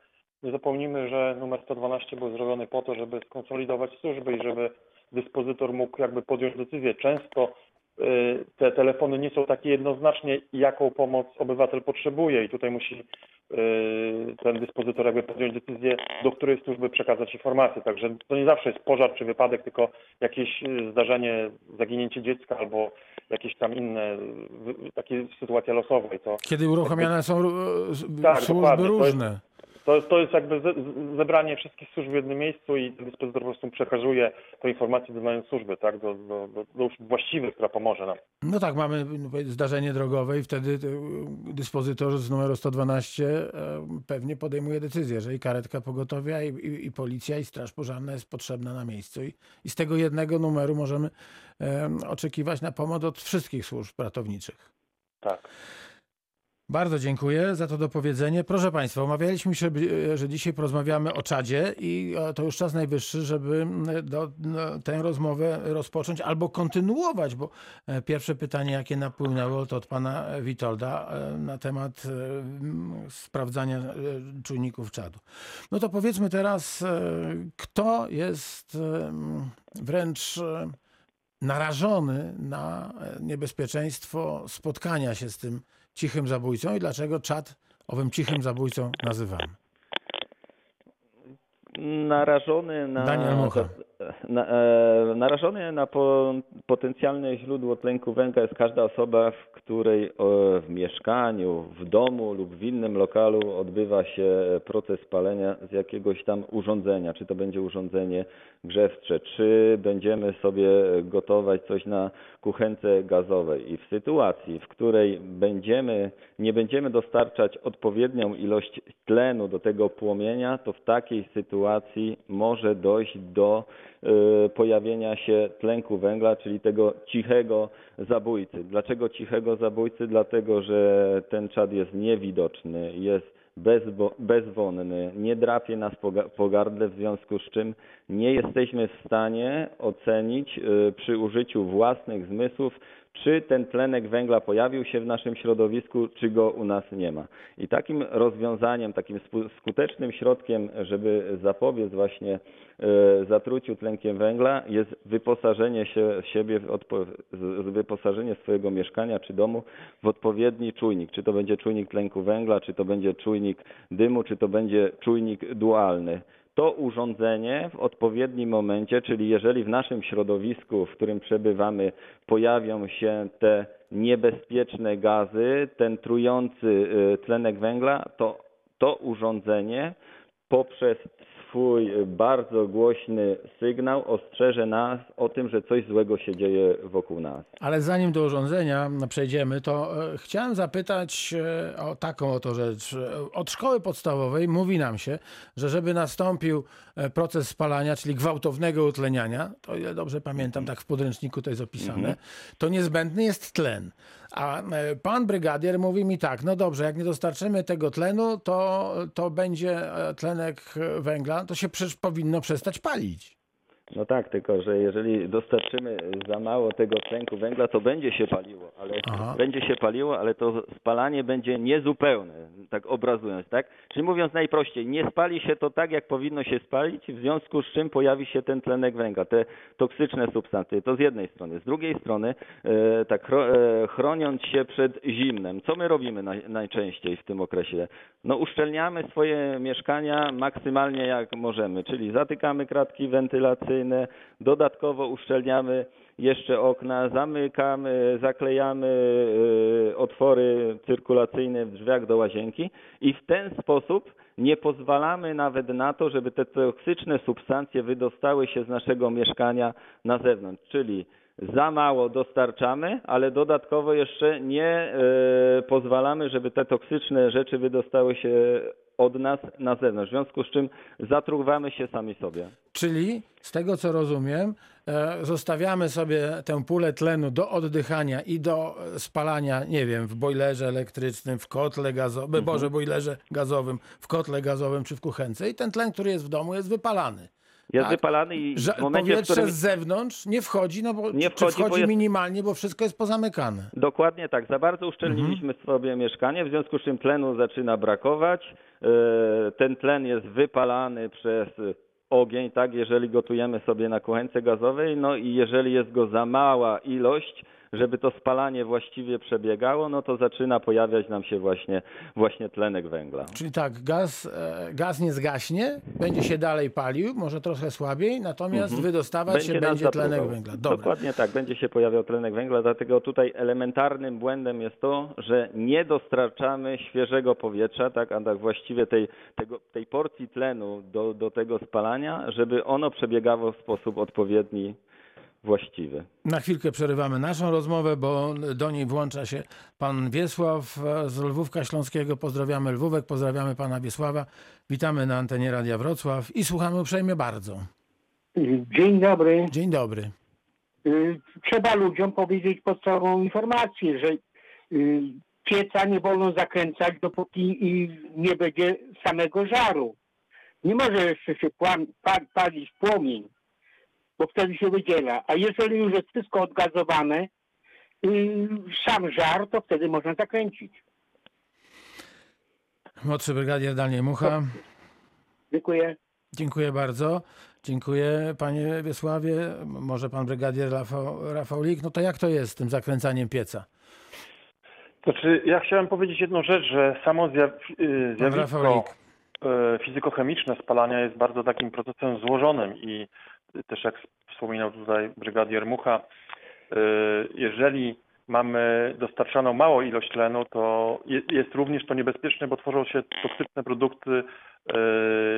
nie zapomnijmy, że numer 112 był zrobiony po to, żeby skonsolidować służby i żeby dyspozytor mógł jakby podjąć decyzję. Często y, te telefony nie są takie jednoznacznie, jaką pomoc obywatel potrzebuje i tutaj musi y, ten dyspozytor jakby podjąć decyzję, do której służby przekazać informację. Także to nie zawsze jest pożar czy wypadek, tylko jakieś y, zdarzenie, zaginięcie dziecka albo jakieś tam inne, takie sytuacje losowe. To Kiedy uruchamiane są Tak, służby dokładnie, różne. To jest, to jest jakby zebranie wszystkich służb w jednym miejscu i dyspozytor po prostu przekazuje tę informację do danej służby, tak, do, do, do, właściwej, która pomoże nam. No tak, mamy no, zdarzenie drogowe i wtedy e, dyspozytor z numeru 112 e, pewnie podejmuje decyzję, że i karetka pogotowia, i, i, i policja, i straż pożarna jest potrzebna na miejscu. I, i z tego jednego numeru możemy oczekiwać na pomoc od wszystkich służb ratowniczych. Tak. Bardzo dziękuję za to dopowiedzenie. Proszę Państwa, omawialiśmy się, by- że dzisiaj porozmawiamy o czadzie i e, to już czas najwyższy, żeby do, no, tę rozmowę rozpocząć albo kontynuować, bo e, pierwsze pytanie, jakie napłynęło, to od Pana Witolda e, na temat e, sprawdzania e, czujników czadu. No to powiedzmy teraz, e, kto jest e, wręcz e, narażony na e, niebezpieczeństwo spotkania się z tym cichym zabójcą i dlaczego czad owym cichym zabójcą nazywamy. narażony na, Daniel Mucha. Na e, narażony na po, potencjalne źródło tlenku węgla jest każda osoba, w której e, w mieszkaniu, w domu lub w innym lokalu odbywa się proces palenia z jakiegoś tam urządzenia, czy to będzie urządzenie grzewcze, czy będziemy sobie gotować coś na kuchence gazowej. I w sytuacji, w której będziemy, nie będziemy dostarczać odpowiednią ilość tlenu do tego płomienia, to w takiej sytuacji może dojść do pojawienia się tlenku węgla, czyli tego cichego zabójcy. Dlaczego cichego zabójcy? Dlatego, że ten czad jest niewidoczny, jest bezwonny, nie drapie nas po, ga- po gardle, w związku z czym nie jesteśmy w stanie ocenić y, przy użyciu własnych zmysłów, czy ten tlenek węgla pojawił się w naszym środowisku, czy go u nas nie ma. I takim rozwiązaniem, takim skutecznym środkiem, żeby zapobiec właśnie y, zatruciu tlenkiem węgla jest wyposażenie się siebie, wyposażenie swojego mieszkania czy domu w odpowiedni czujnik. Czy to będzie czujnik tlenku węgla, czy to będzie czujnik dymu, czy to będzie czujnik dualny. To urządzenie w odpowiednim momencie, czyli jeżeli w naszym środowisku, w którym przebywamy, pojawią się te niebezpieczne gazy, ten trujący y, tlenek węgla, to to urządzenie poprzez swój bardzo głośny sygnał ostrzeże nas o tym, że coś złego się dzieje wokół nas. Ale zanim do urządzenia przejdziemy, to e, chciałem zapytać e, o taką oto rzecz. E, Od szkoły podstawowej mówi nam się, że żeby nastąpił proces spalania, czyli gwałtownego utleniania, to ile dobrze pamiętam, tak w podręczniku to jest opisane, to niezbędny jest tlen. A e, pan brygadier mówi mi tak, no dobrze, jak nie dostarczymy tego tlenu, to, to będzie e, tlenek e, węgla, to się przecież powinno przestać palić. No tak, tylko że jeżeli dostarczymy za mało tego tlenku węgla, to będzie się paliło, ale Aha. będzie się paliło, ale to spalanie będzie niezupełne, tak obrazując, tak? Czyli mówiąc najprościej, nie spali się to tak, jak powinno się spalić, w związku z czym pojawi się ten tlenek węgla, te toksyczne substancje. To z jednej strony. Z drugiej strony, e, tak e, chroniąc się przed zimnem, co my robimy naj, najczęściej w tym okresie? No uszczelniamy swoje mieszkania maksymalnie jak możemy, czyli zatykamy kratki wentylacyjne, dodatkowo uszczelniamy jeszcze okna, zamykamy, zaklejamy e, otwory cyrkulacyjne w drzwiach do łazienki i w ten sposób nie pozwalamy nawet na to, żeby te toksyczne substancje wydostały się z naszego mieszkania na zewnątrz, czyli za mało dostarczamy, ale dodatkowo jeszcze nie e, pozwalamy, żeby te toksyczne rzeczy wydostały się od nas na zewnątrz, w związku z czym zatruwamy się sami sobie. Czyli z tego co rozumiem, e, zostawiamy sobie tę pulę tlenu do oddychania i do spalania, nie wiem, w bojlerze elektrycznym, w kotle gazowym, Mhm. boże, bojlerze gazowym, w kotle gazowym czy w kuchence i ten tlen, który jest w domu jest wypalany. Jest Tak. wypalany i w momencie, w powietrze którym... z zewnątrz nie wchodzi, no bo Nie czy wchodzi, bo wchodzi jest- minimalnie, bo wszystko jest pozamykane. Dokładnie tak. Za bardzo uszczelniliśmy Mhm. sobie mieszkanie, w związku z czym tlenu zaczyna brakować. E, Ten tlen jest wypalany przez ogień, tak, jeżeli gotujemy sobie na kuchence gazowej, no i jeżeli jest go za mała ilość, żeby to spalanie właściwie przebiegało, no to zaczyna pojawiać nam się właśnie, właśnie tlenek węgla. Czyli tak, gaz, e, gaz nie zgaśnie, będzie się dalej palił, może trochę słabiej, natomiast wydostawać się Mhm. nas będzie tlenek węgla. Dobra. Dokładnie tak, będzie się pojawiał tlenek węgla, dlatego tutaj elementarnym błędem jest to, że nie dostarczamy świeżego powietrza, tak, a tak właściwie tej, tego, tej porcji tlenu do, do tego spalania, żeby ono przebiegało w sposób odpowiedni, właściwy. Na chwilkę przerywamy naszą rozmowę, bo do niej włącza się pan Wiesław z Lwówka Śląskiego. Pozdrawiamy Lwówek, pozdrawiamy pana Wiesława. Witamy na antenie Radia Wrocław i słuchamy uprzejmie bardzo. Dzień dobry. Dzień dobry. Y, Trzeba ludziom powiedzieć podstawową informację, że y, pieca nie wolno zakręcać, dopóki nie będzie samego żaru. Nie może jeszcze się płam, pa, palić płomień, bo wtedy się wydziela. A jeżeli już jest wszystko odgazowane, sam żar, to wtedy można zakręcić. Młodszy brygadier Daniel Mucha. Dziękuję. Dziękuję bardzo. Dziękuję panie Wiesławie. Może pan brygadier Rafał, Rafał Lik. No to jak to jest z tym zakręcaniem pieca? Znaczy, ja chciałem powiedzieć jedną rzecz, że samo zjaw, y, zjawisko y, fizykochemiczne spalania jest bardzo takim procesem złożonym i też jak wspominał tutaj brygadier Mucha, y, jeżeli mamy dostarczaną małą ilość tlenu, to je- jest również to niebezpieczne, bo tworzą się toksyczne produkty, y,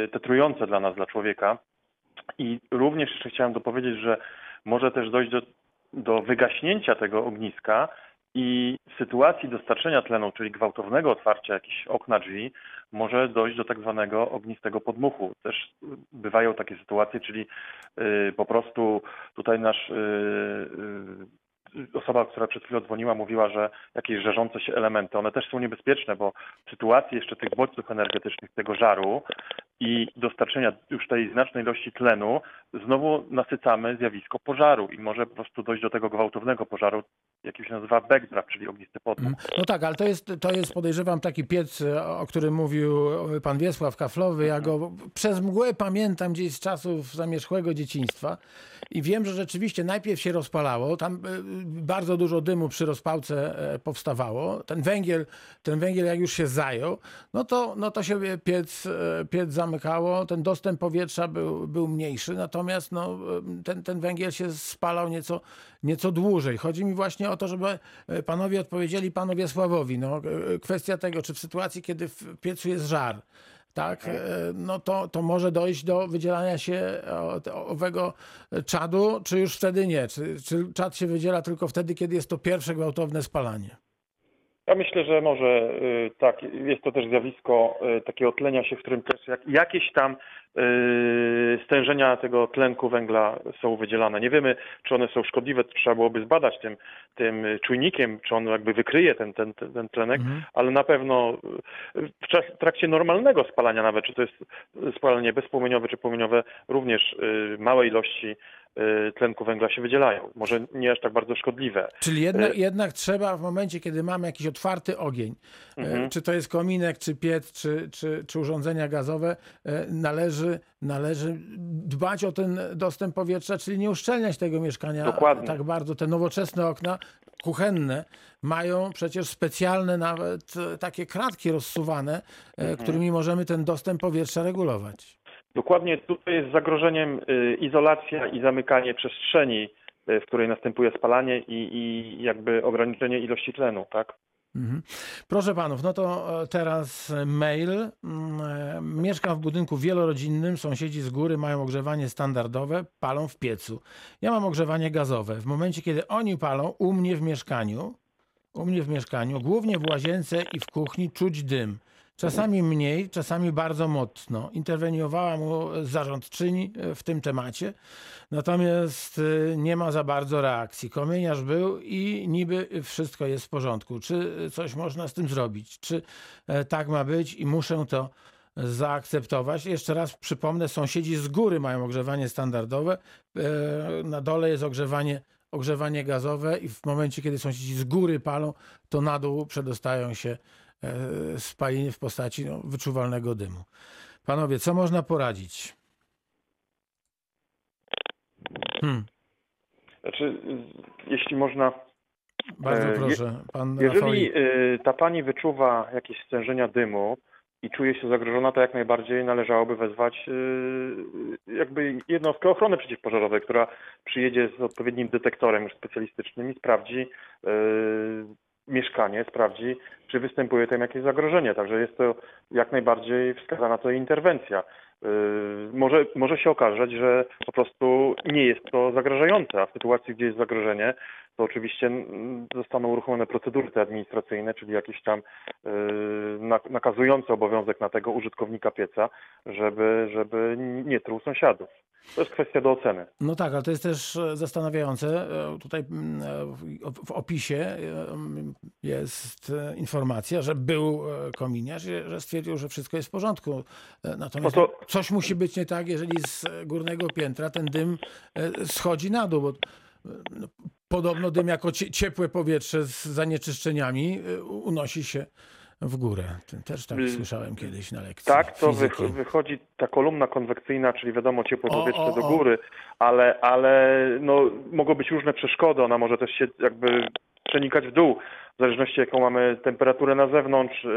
te trujące dla nas, dla człowieka. I również jeszcze chciałem dopowiedzieć, że może też dojść do, do wygaśnięcia tego ogniska i w sytuacji dostarczenia tlenu, czyli gwałtownego otwarcia jakichś okna drzwi, może dojść do tak zwanego ognistego podmuchu. Też bywają takie sytuacje, czyli y, po prostu tutaj nasz y, y, osoba, która przed chwilą dzwoniła, mówiła, że jakieś żarzące się elementy, one też są niebezpieczne, bo w sytuacji jeszcze tych bodźców energetycznych, tego żaru i dostarczenia już tej znacznej ilości tlenu, znowu nasycamy zjawisko pożaru i może po prostu dojść do tego gwałtownego pożaru, jaki się nazywa backdraft, czyli ognisty podmuch. Mm. No tak, ale to jest, to jest podejrzewam taki piec, e, o którym mówił pan Wiesław Kaflowy. Ja go przez mgłę pamiętam gdzieś z czasów zamierzchłego dzieciństwa i wiem, że rzeczywiście najpierw się rozpalało, tam e, bardzo dużo dymu przy rozpałce e, powstawało. Ten węgiel, ten węgiel jak już się zajął, no to, no to się piec, piec zamykało, ten dostęp powietrza był, był mniejszy, natomiast no, ten, ten węgiel się spalał nieco, nieco dłużej. Chodzi mi właśnie o to, żeby panowie odpowiedzieli panu Wiesławowi. No, kwestia tego, czy w sytuacji, kiedy w piecu jest żar, tak, no to, to może dojść do wydzielania się owego czadu, czy już wtedy nie? Czy, czy czad się wydziela tylko wtedy, kiedy jest to pierwsze gwałtowne spalanie? Ja myślę, że może y, tak, jest to też zjawisko y, takiego tlenia się, w którym też jak, jakieś tam y, stężenia tego tlenku węgla są wydzielane. Nie wiemy, czy one są szkodliwe, to trzeba byłoby zbadać tym, tym czujnikiem, czy on jakby wykryje ten, ten, ten tlenek, Mhm. ale na pewno w, czas, w trakcie normalnego spalania nawet, czy to jest spalanie bezpłomieniowe, czy płomieniowe, również małe ilości tlenku węgla się wydzielają. Może nie aż tak bardzo szkodliwe. Czyli jednak, E- jednak trzeba w momencie, kiedy mamy jakiś otwarty ogień, e, Mhm. czy to jest kominek, czy piec, czy, czy, czy urządzenia gazowe, należy, należy dbać o ten dostęp powietrza, czyli nie uszczelniać tego mieszkania Dokładnie. tak bardzo. Te nowoczesne okna kuchenne mają przecież specjalne nawet takie kratki rozsuwane, Mhm. którymi możemy ten dostęp powietrza regulować. Dokładnie tutaj jest zagrożeniem y, izolacja i zamykanie przestrzeni, y, w której następuje spalanie i, i jakby ograniczenie ilości tlenu, tak? Mhm. Proszę panów, no to e, teraz mail. Mm, e, Mieszkam w budynku wielorodzinnym, sąsiedzi z góry mają ogrzewanie standardowe, palą w piecu. Ja mam ogrzewanie gazowe. W momencie, kiedy oni palą, u mnie w mieszkaniu, u mnie w mieszkaniu, głównie w łazience i w kuchni czuć dym. Czasami mniej, czasami bardzo mocno. Interweniowała mu zarządczyni e, w tym temacie, natomiast e, nie ma za bardzo reakcji. Komieniarz był i niby wszystko jest w porządku. Czy coś można z tym zrobić? Czy e, tak ma być i muszę to zaakceptować? Jeszcze raz przypomnę, sąsiedzi z góry mają ogrzewanie standardowe, na dole jest ogrzewanie ogrzewanie gazowe i w momencie, kiedy sąsiedzi z góry palą, to na dół przedostają się spaliny w postaci no, wyczuwalnego dymu. Panowie, co można poradzić? Hmm, Znaczy, jeśli można, bardzo E, proszę, pan jeżeli y, ta pani wyczuwa jakieś stężenia dymu i czuje się zagrożona, to jak najbardziej należałoby wezwać jakby jednostkę ochrony przeciwpożarowej, która przyjedzie z odpowiednim detektorem już specjalistycznym i sprawdzi mieszkanie, sprawdzi, czy występuje tam jakieś zagrożenie. Także jest to jak najbardziej wskazana to interwencja. Y, Może, może się okazać, że po prostu nie jest to zagrażające, a w sytuacji, gdzie jest zagrożenie, to oczywiście mm, zostaną uruchomione procedury te administracyjne, czyli jakiś tam y, nak- nakazujący obowiązek na tego użytkownika pieca, żeby, żeby nie truł sąsiadów. To jest kwestia do oceny. No tak, ale to jest też e, zastanawiające. E, Tutaj mm, e, w- opisie jest informacja, że był kominiarz, że stwierdził, że wszystko jest w porządku. Natomiast No to- coś musi być nie tak, jeżeli z górnego piętra ten dym schodzi na dół, bo podobno dym jako cie- ciepłe powietrze z zanieczyszczeniami e, unosi się w górę. Też tak Y, słyszałem kiedyś na lekcji Tak, to wych- wychodzi ta kolumna konwekcyjna, czyli wiadomo ciepłe powietrze o, do o. góry, ale, ale no, mogą być różne przeszkody. Ona może też się jakby przenikać w dół, w zależności jaką mamy temperaturę na zewnątrz yy,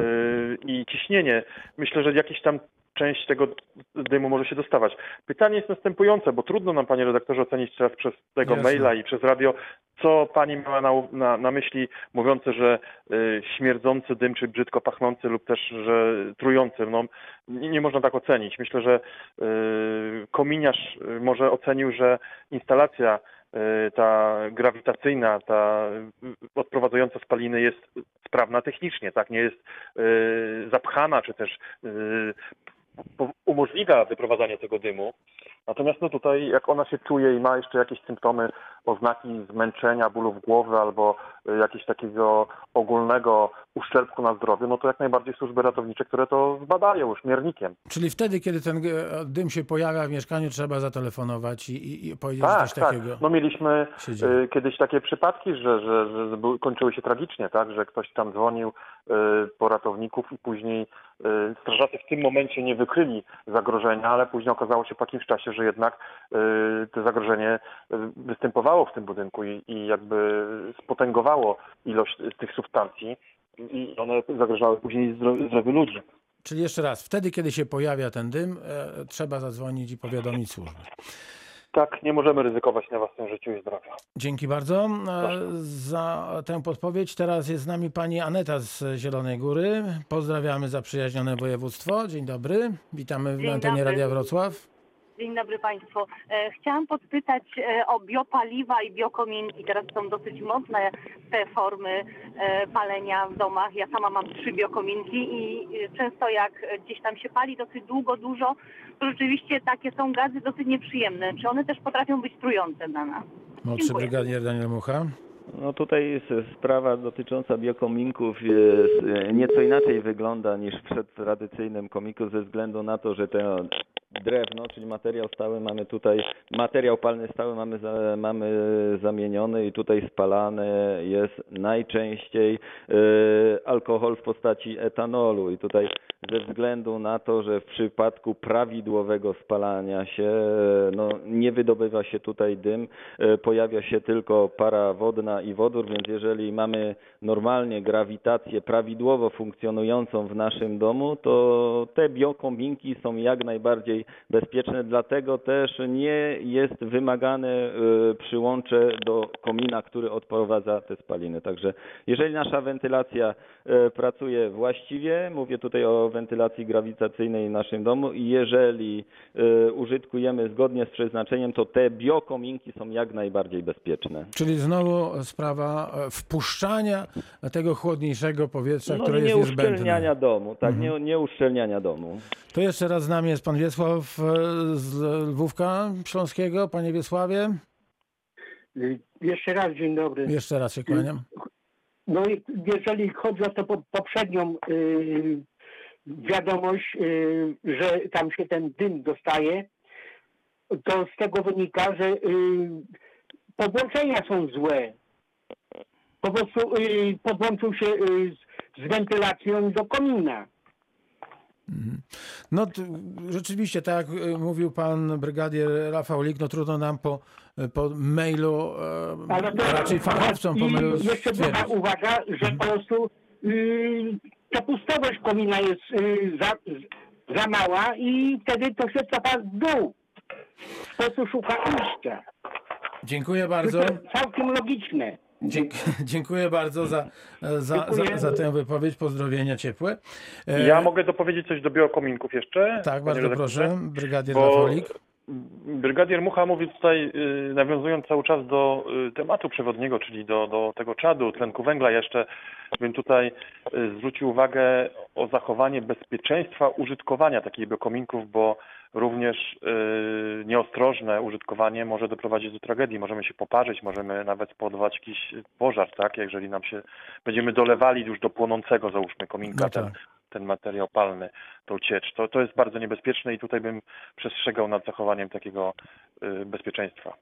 yy, i ciśnienie. Myślę, że jakiś tam część tego dymu może się dostawać. Pytanie jest następujące, bo trudno nam, panie redaktorze, ocenić teraz przez tego Jasne. maila i przez radio, co pani miała na, na, na myśli, mówiące, że y, śmierdzący dym, czy brzydko pachnący lub też, że trujący. No, nie, nie można tak ocenić. Myślę, że y, kominiarz może ocenił, że instalacja y, ta grawitacyjna, ta odprowadzająca spaliny jest sprawna technicznie, tak, nie jest y, zapchana, czy też y, umożliwia wyprowadzanie tego dymu. Natomiast no tutaj, jak ona się czuje i ma jeszcze jakieś symptomy, oznaki zmęczenia, bólów głowy albo y, jakiegoś takiego ogólnego uszczerbku na zdrowiu, no to jak najbardziej służby ratownicze, które to zbadają już miernikiem. Czyli wtedy, kiedy ten e, dym się pojawia w mieszkaniu, trzeba zatelefonować i, i, powiedzieć, Tak, coś tak. takiego No mieliśmy y, kiedyś takie przypadki, że, że, że kończyły się tragicznie, tak, że ktoś tam dzwonił y, po ratowników i później strażacy w tym momencie nie wykryli zagrożenia, ale później okazało się po jakimś czasie, że jednak y, to zagrożenie y, występowało w tym budynku i, i jakby spotęgowało ilość tych substancji i one zagrażały później zdro- zdrowiu ludzi. Czyli jeszcze raz, wtedy, kiedy się pojawia ten dym, e, trzeba zadzwonić i powiadomić służby. Tak, nie możemy ryzykować na własnym życiu i zdrowiu. Dzięki bardzo e, za tę podpowiedź. Teraz jest z nami pani Aneta z Zielonej Góry. Pozdrawiamy zaprzyjaźnione województwo. Dzień dobry. Witamy w Dzień antenie dobry. Radia Wrocław. Dzień dobry Państwu. E, Chciałam podpytać e, o biopaliwa i biokominki. Teraz są dosyć mocne te formy e, palenia w domach. Ja sama mam trzy biokominki i e, często jak gdzieś tam się pali dosyć długo, dużo, to rzeczywiście takie są gazy dosyć nieprzyjemne. Czy one też potrafią być trujące dla nas? Młodszy Dziękuję. brygadier Daniel Mucha. No tutaj jest sprawa dotycząca biokominków jest, nieco inaczej wygląda niż w tradycyjnym komiku ze względu na to, że to drewno, czyli materiał stały mamy tutaj, materiał palny stały mamy, za, mamy zamieniony i tutaj spalany jest najczęściej e, alkohol w postaci etanolu. I tutaj ze względu na to, że w przypadku prawidłowego spalania się e, no, nie wydobywa się tutaj dym, e, pojawia się tylko para wodna i wodór, więc jeżeli mamy normalnie grawitację prawidłowo funkcjonującą w naszym domu, to te biokombinki są jak najbardziej bezpieczne, dlatego też nie jest wymagane e, przyłącze do komina, który odprowadza te spaliny. Także jeżeli nasza wentylacja e, pracuje właściwie, mówię tutaj o wentylacji grawitacyjnej w naszym domu i jeżeli e, użytkujemy zgodnie z przeznaczeniem, to te biokominki są jak najbardziej bezpieczne. Czyli znowu sprawa e, wpuszczania tego chłodniejszego powietrza, No które jest nie niezbędne. uszczelniania domu, tak, Mhm. nie, nie uszczelniania domu. To jeszcze raz z nami jest pan Wiesław e, z Lwówka Śląskiego. Panie Wiesławie, Y, Jeszcze raz dzień dobry. jeszcze raz się kłaniam. No i jeżeli chodzi o tę po, poprzednią y, wiadomość, y, że tam się ten dym dostaje, to z tego wynika, że y, podłączenia są złe. Po prostu y, podłączył się y, z, z wentylacją do komina. No t- rzeczywiście, tak jak y, mówił pan brygadier Rafał Lik, no trudno nam po, po mailu, e, Ale to, raczej fachowcom po mailu jeszcze stwierdzić. uwaga, że po prostu y, ta pustowość komina jest y, za, za mała i wtedy to się cofa w dół. Po prostu szuka ujścia. Dziękuję bardzo. To jest całkiem logiczne. Dzięk, dziękuję bardzo za, za, za, Dziękuję. za tę wypowiedź. Pozdrowienia ciepłe. Ja mogę dopowiedzieć coś do biokominków jeszcze? Tak, bardzo proszę. Brygadier Bo. Brygadier Mucha mówi tutaj, y, nawiązując cały czas do y, tematu przewodniego, czyli do, do tego czadu, tlenku węgla, jeszcze bym tutaj y, zwrócił uwagę o zachowanie bezpieczeństwa użytkowania takich biokominków, bo również nieostrożne użytkowanie może doprowadzić do tragedii. Możemy się poparzyć, możemy nawet spowodować jakiś pożar, tak? Jeżeli nam się będziemy dolewali już do płonącego, załóżmy, kominka, No tak. ten materiał palny, tą ciecz. To, to jest bardzo niebezpieczne i tutaj bym przestrzegał nad zachowaniem takiego y, bezpieczeństwa.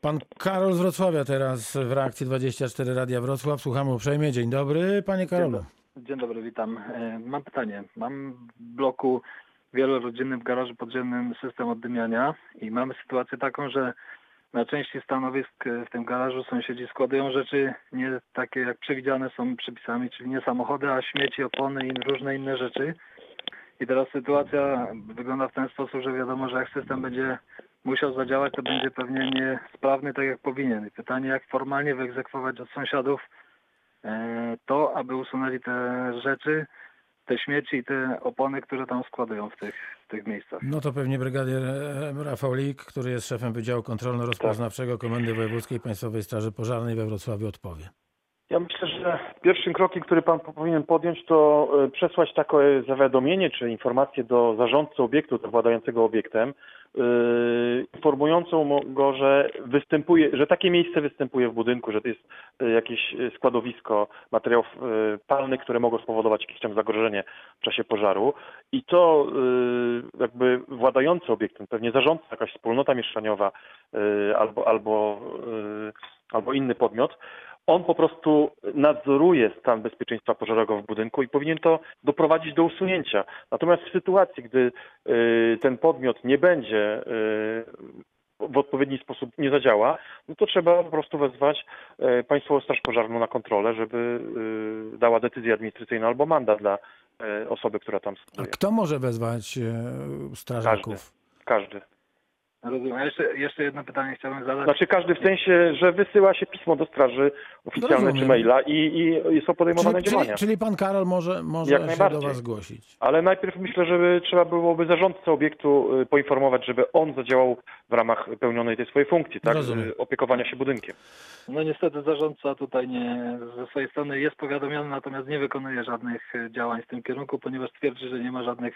Pan Karol z Wrocławia teraz w reakcji 24 Radia Wrocław. Słuchamy uprzejmie. Dzień dobry, panie Karolu. Dzień dobry, witam. E, Mam pytanie. Mam w bloku wielorodzinnym w garażu podziemnym system oddymiania i mamy sytuację taką, że na części stanowisk e, w tym garażu sąsiedzi składują rzeczy nie takie jak przewidziane są przepisami, czyli nie samochody, a śmieci, opony i różne inne rzeczy. I teraz sytuacja wygląda w ten sposób, że wiadomo, że jak system będzie musiał zadziałać, to będzie pewnie niesprawny tak jak powinien. I pytanie, jak formalnie wyegzekwować od sąsiadów e, to, aby usunęli te rzeczy, te śmieci i te opony, które tam składują w tych, w tych miejscach. No to pewnie brygadier Rafał Lik, który jest szefem Wydziału Kontrolno-Rozpoznawczego Komendy Wojewódzkiej Państwowej Straży Pożarnej we Wrocławiu odpowie. Ja myślę, że pierwszym krokiem, który pan powinien podjąć, to e, przesłać takie zawiadomienie czy informację do zarządcy obiektu, do władającego obiektem, yy, informującą go, że występuje, że takie miejsce występuje w budynku, że to jest e, jakieś e, składowisko materiałów e, palnych, które mogą spowodować jakieś tam zagrożenie w czasie pożaru. I to e, jakby władający obiektem, pewnie zarządca, jakaś wspólnota mieszkaniowa e, albo, albo, e, albo inny podmiot, on po prostu nadzoruje stan bezpieczeństwa pożarowego w budynku i powinien to doprowadzić do usunięcia. Natomiast w sytuacji, gdy y, ten podmiot nie będzie y, w odpowiedni sposób nie zadziała, no to trzeba po prostu wezwać y, Państwową Straż Pożarną na kontrolę, żeby dała decyzję administracyjną albo mandat dla osoby, która tam A stoi. kto może wezwać strażaków? Każdy. Rozumiem. A jeszcze, jeszcze jedno pytanie chciałbym zadać. Znaczy każdy w sensie, że wysyła się pismo do straży oficjalne czy maila i, i są podejmowane Czyli, czyli, działania. czyli pan Karol może, może Jak się do was zgłosić. Ale najpierw myślę, żeby trzeba byłoby zarządcę obiektu y, poinformować, żeby on zadziałał w ramach pełnionej tej swojej funkcji, tak? Rozumiem. Y, Opiekowania się budynkiem. No niestety zarządca tutaj nie, ze swojej strony jest powiadomiony, natomiast nie wykonuje żadnych e, działań w tym kierunku, ponieważ twierdzi, że nie ma żadnych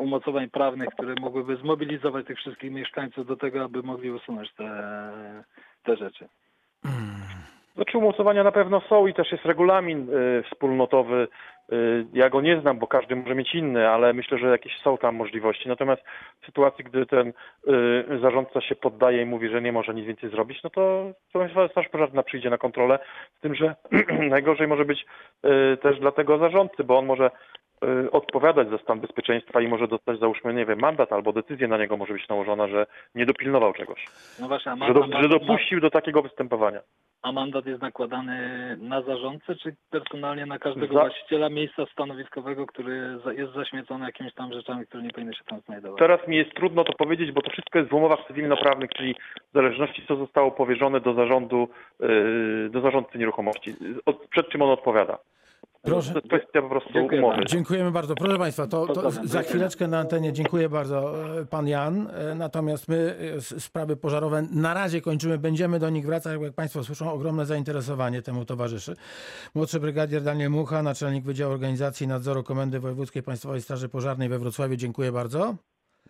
umocowań prawnych, które mogłyby zmobilizować tych wszystkich mieszkańców do tego, aby mogli usunąć te, te rzeczy. Znaczy umocowania na pewno są i też jest regulamin y, wspólnotowy. Y, ja go nie znam, bo każdy może mieć inny, ale myślę, że jakieś są tam możliwości. Natomiast w sytuacji, gdy ten y, zarządca się poddaje i mówi, że nie może nic więcej zrobić, no to Państwowa Straż Pożarna przyjdzie na kontrolę, z tym, że najgorzej może być y, też dla tego zarządcy, bo on może odpowiadać za stan bezpieczeństwa i może dostać załóżmy, nie wiem, mandat albo decyzja na niego może być nałożona, że nie dopilnował czegoś, No właśnie, a, ma, że, do, że dopuścił do takiego występowania. a mandat jest nakładany na zarządcę, czy personalnie na każdego Za- właściciela miejsca stanowiskowego, który jest zaśmiecony jakimiś tam rzeczami, które nie powinny się tam znajdować? Teraz mi jest trudno to powiedzieć, bo to wszystko jest w umowach cywilnoprawnych, czyli w zależności co zostało powierzone do zarządu, yy, do zarządcy nieruchomości, od, przed czym on odpowiada. Proszę. To jest kwestia po prostu Dziękuję umowy. bardzo. Dziękujemy bardzo. Proszę Państwa, to, to za chwileczkę na antenie dziękuję bardzo e, Pan Jan. E, Natomiast my e, sprawy pożarowe na razie kończymy. Będziemy do nich wracać, bo jak Państwo słyszą, ogromne zainteresowanie temu towarzyszy. Młodszy brygadier Daniel Mucha, naczelnik Wydziału Organizacji i Nadzoru Komendy Wojewódzkiej Państwowej Straży Pożarnej we Wrocławiu. Dziękuję bardzo.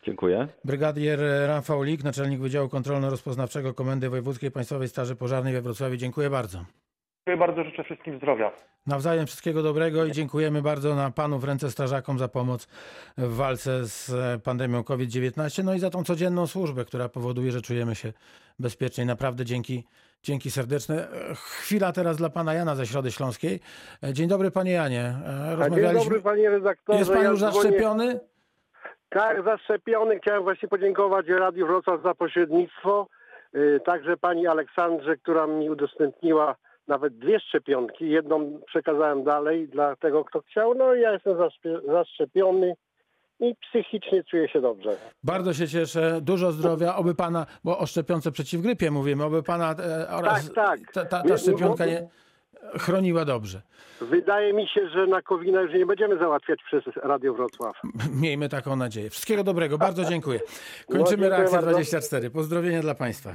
Dziękuję. Brygadier Rafał Lik, naczelnik Wydziału Kontrolno-Rozpoznawczego Komendy Wojewódzkiej Państwowej Straży Pożarnej we Wrocławiu. Dziękuję bardzo. Dziękuję bardzo, życzę wszystkim zdrowia. Nawzajem wszystkiego dobrego i dziękujemy bardzo na panu w ręce strażakom za pomoc w walce z e, pandemią COVID-19, no i za tą codzienną służbę, która powoduje, że czujemy się bezpieczniej. Naprawdę dzięki, dzięki serdeczne. E, Chwila teraz dla pana Jana ze Środy Śląskiej. E, Dzień dobry panie Janie. A dzień Rozmawialiśmy... dobry panie redaktorze. Jest pan już zaszczepiony? Tak, zaszczepiony. Chciałem właśnie podziękować Radiu Wrocław za pośrednictwo. Yy, Także pani Aleksandrze, która mi udostępniła nawet dwie szczepionki. Jedną przekazałem dalej dla tego, kto chciał. No i ja jestem zaszczepiony i psychicznie czuję się dobrze. Bardzo się cieszę. Dużo zdrowia. Oby pana, bo o szczepionce przeciw grypie mówimy, oby pana e, oraz tak. Ta, ta, ta nie szczepionka nie chroniła dobrze. Wydaje mi się, że na covid już nie będziemy załatwiać przez Radio Wrocław. Miejmy taką nadzieję. Wszystkiego dobrego. Bardzo dziękuję. Kończymy dziękuję reakcję bardzo. 24. Pozdrowienia dla Państwa.